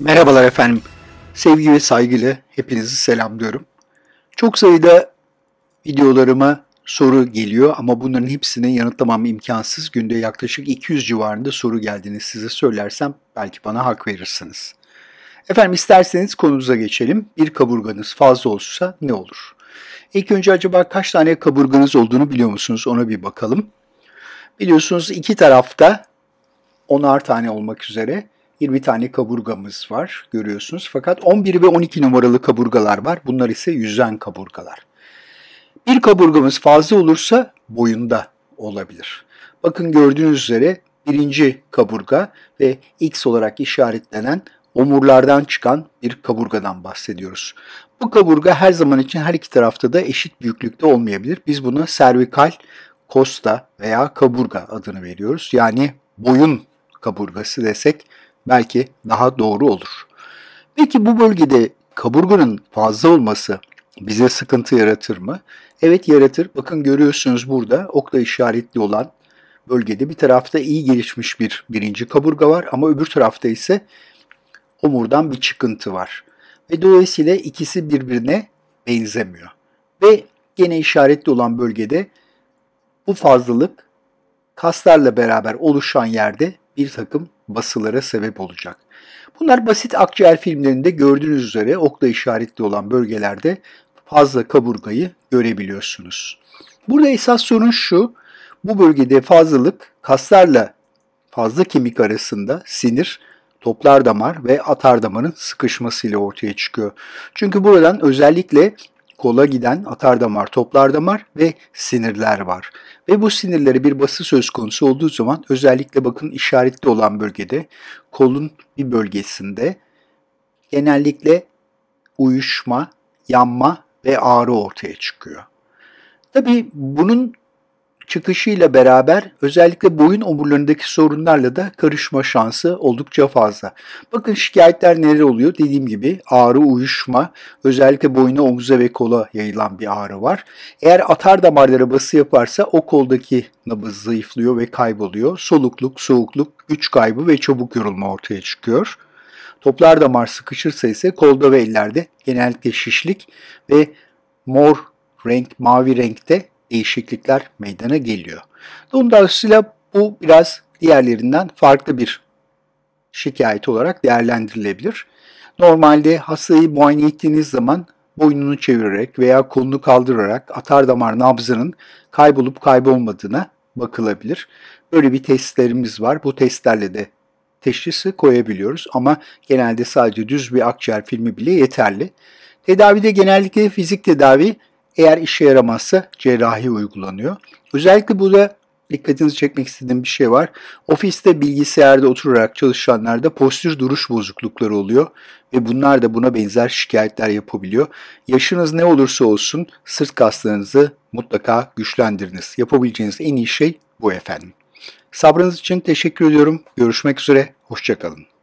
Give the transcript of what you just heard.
Merhabalar efendim. Sevgi ve saygıyla hepinizi selamlıyorum. Çok sayıda videolarıma soru geliyor ama bunların hepsini yanıtlamam imkansız. Günde yaklaşık 200 civarında soru geldiğini size söylersem belki bana hak verirsiniz. Efendim isterseniz konumuza geçelim. Bir kaburganız fazla olursa ne olur? İlk önce acaba kaç tane kaburganız olduğunu biliyor musunuz? Ona bir bakalım. Biliyorsunuz iki tarafta onar tane olmak üzere 20 tane kaburgamız var görüyorsunuz. Fakat 11 ve 12 numaralı kaburgalar var. Bunlar ise yüzen kaburgalar. Bir kaburgamız fazla olursa boyunda olabilir. Bakın gördüğünüz üzere birinci kaburga ve X olarak işaretlenen omurlardan çıkan bir kaburgadan bahsediyoruz. Bu kaburga her zaman için her iki tarafta da eşit büyüklükte olmayabilir. Biz buna servikal kosta veya kaburga adını veriyoruz. Yani boyun kaburgası desek belki daha doğru olur. Peki bu bölgede kaburganın fazla olması bize sıkıntı yaratır mı? Evet yaratır. Bakın görüyorsunuz burada okla işaretli olan bölgede bir tarafta iyi gelişmiş bir birinci kaburga var ama öbür tarafta ise omurdan bir çıkıntı var. Ve dolayısıyla ikisi birbirine benzemiyor. Ve gene işaretli olan bölgede bu fazlalık kaslarla beraber oluşan yerde bir takım basılara sebep olacak. Bunlar basit akciğer filmlerinde gördüğünüz üzere okla işaretli olan bölgelerde fazla kaburgayı görebiliyorsunuz. Burada esas sorun şu, bu bölgede fazlalık kaslarla fazla kemik arasında sinir, toplar damar ve atar damarın sıkışmasıyla ortaya çıkıyor. Çünkü buradan özellikle kola giden atardamar, toplardamar ve sinirler var. Ve bu sinirlere bir bası söz konusu olduğu zaman özellikle bakın işaretli olan bölgede kolun bir bölgesinde genellikle uyuşma, yanma ve ağrı ortaya çıkıyor. Tabii bunun çıkışıyla beraber özellikle boyun omurlarındaki sorunlarla da karışma şansı oldukça fazla. Bakın şikayetler neler oluyor? Dediğim gibi ağrı, uyuşma, özellikle boyuna, omuza ve kola yayılan bir ağrı var. Eğer atar damarlara bası yaparsa o koldaki nabız zayıflıyor ve kayboluyor. Solukluk, soğukluk, güç kaybı ve çabuk yorulma ortaya çıkıyor. Toplar damar sıkışırsa ise kolda ve ellerde genellikle şişlik ve mor renk, mavi renkte değişiklikler meydana geliyor. Dolayısıyla bu biraz diğerlerinden farklı bir şikayet olarak değerlendirilebilir. Normalde hastayı muayene ettiğiniz zaman boynunu çevirerek veya kolunu kaldırarak atar damar nabzının kaybolup kaybolmadığına bakılabilir. Böyle bir testlerimiz var. Bu testlerle de teşhisi koyabiliyoruz ama genelde sadece düz bir akciğer filmi bile yeterli. Tedavide genellikle fizik tedavi eğer işe yaramazsa cerrahi uygulanıyor. Özellikle burada dikkatinizi çekmek istediğim bir şey var. Ofiste bilgisayarda oturarak çalışanlarda postür duruş bozuklukları oluyor ve bunlar da buna benzer şikayetler yapabiliyor. Yaşınız ne olursa olsun sırt kaslarınızı mutlaka güçlendiriniz. Yapabileceğiniz en iyi şey bu efendim. Sabrınız için teşekkür ediyorum. Görüşmek üzere. Hoşçakalın.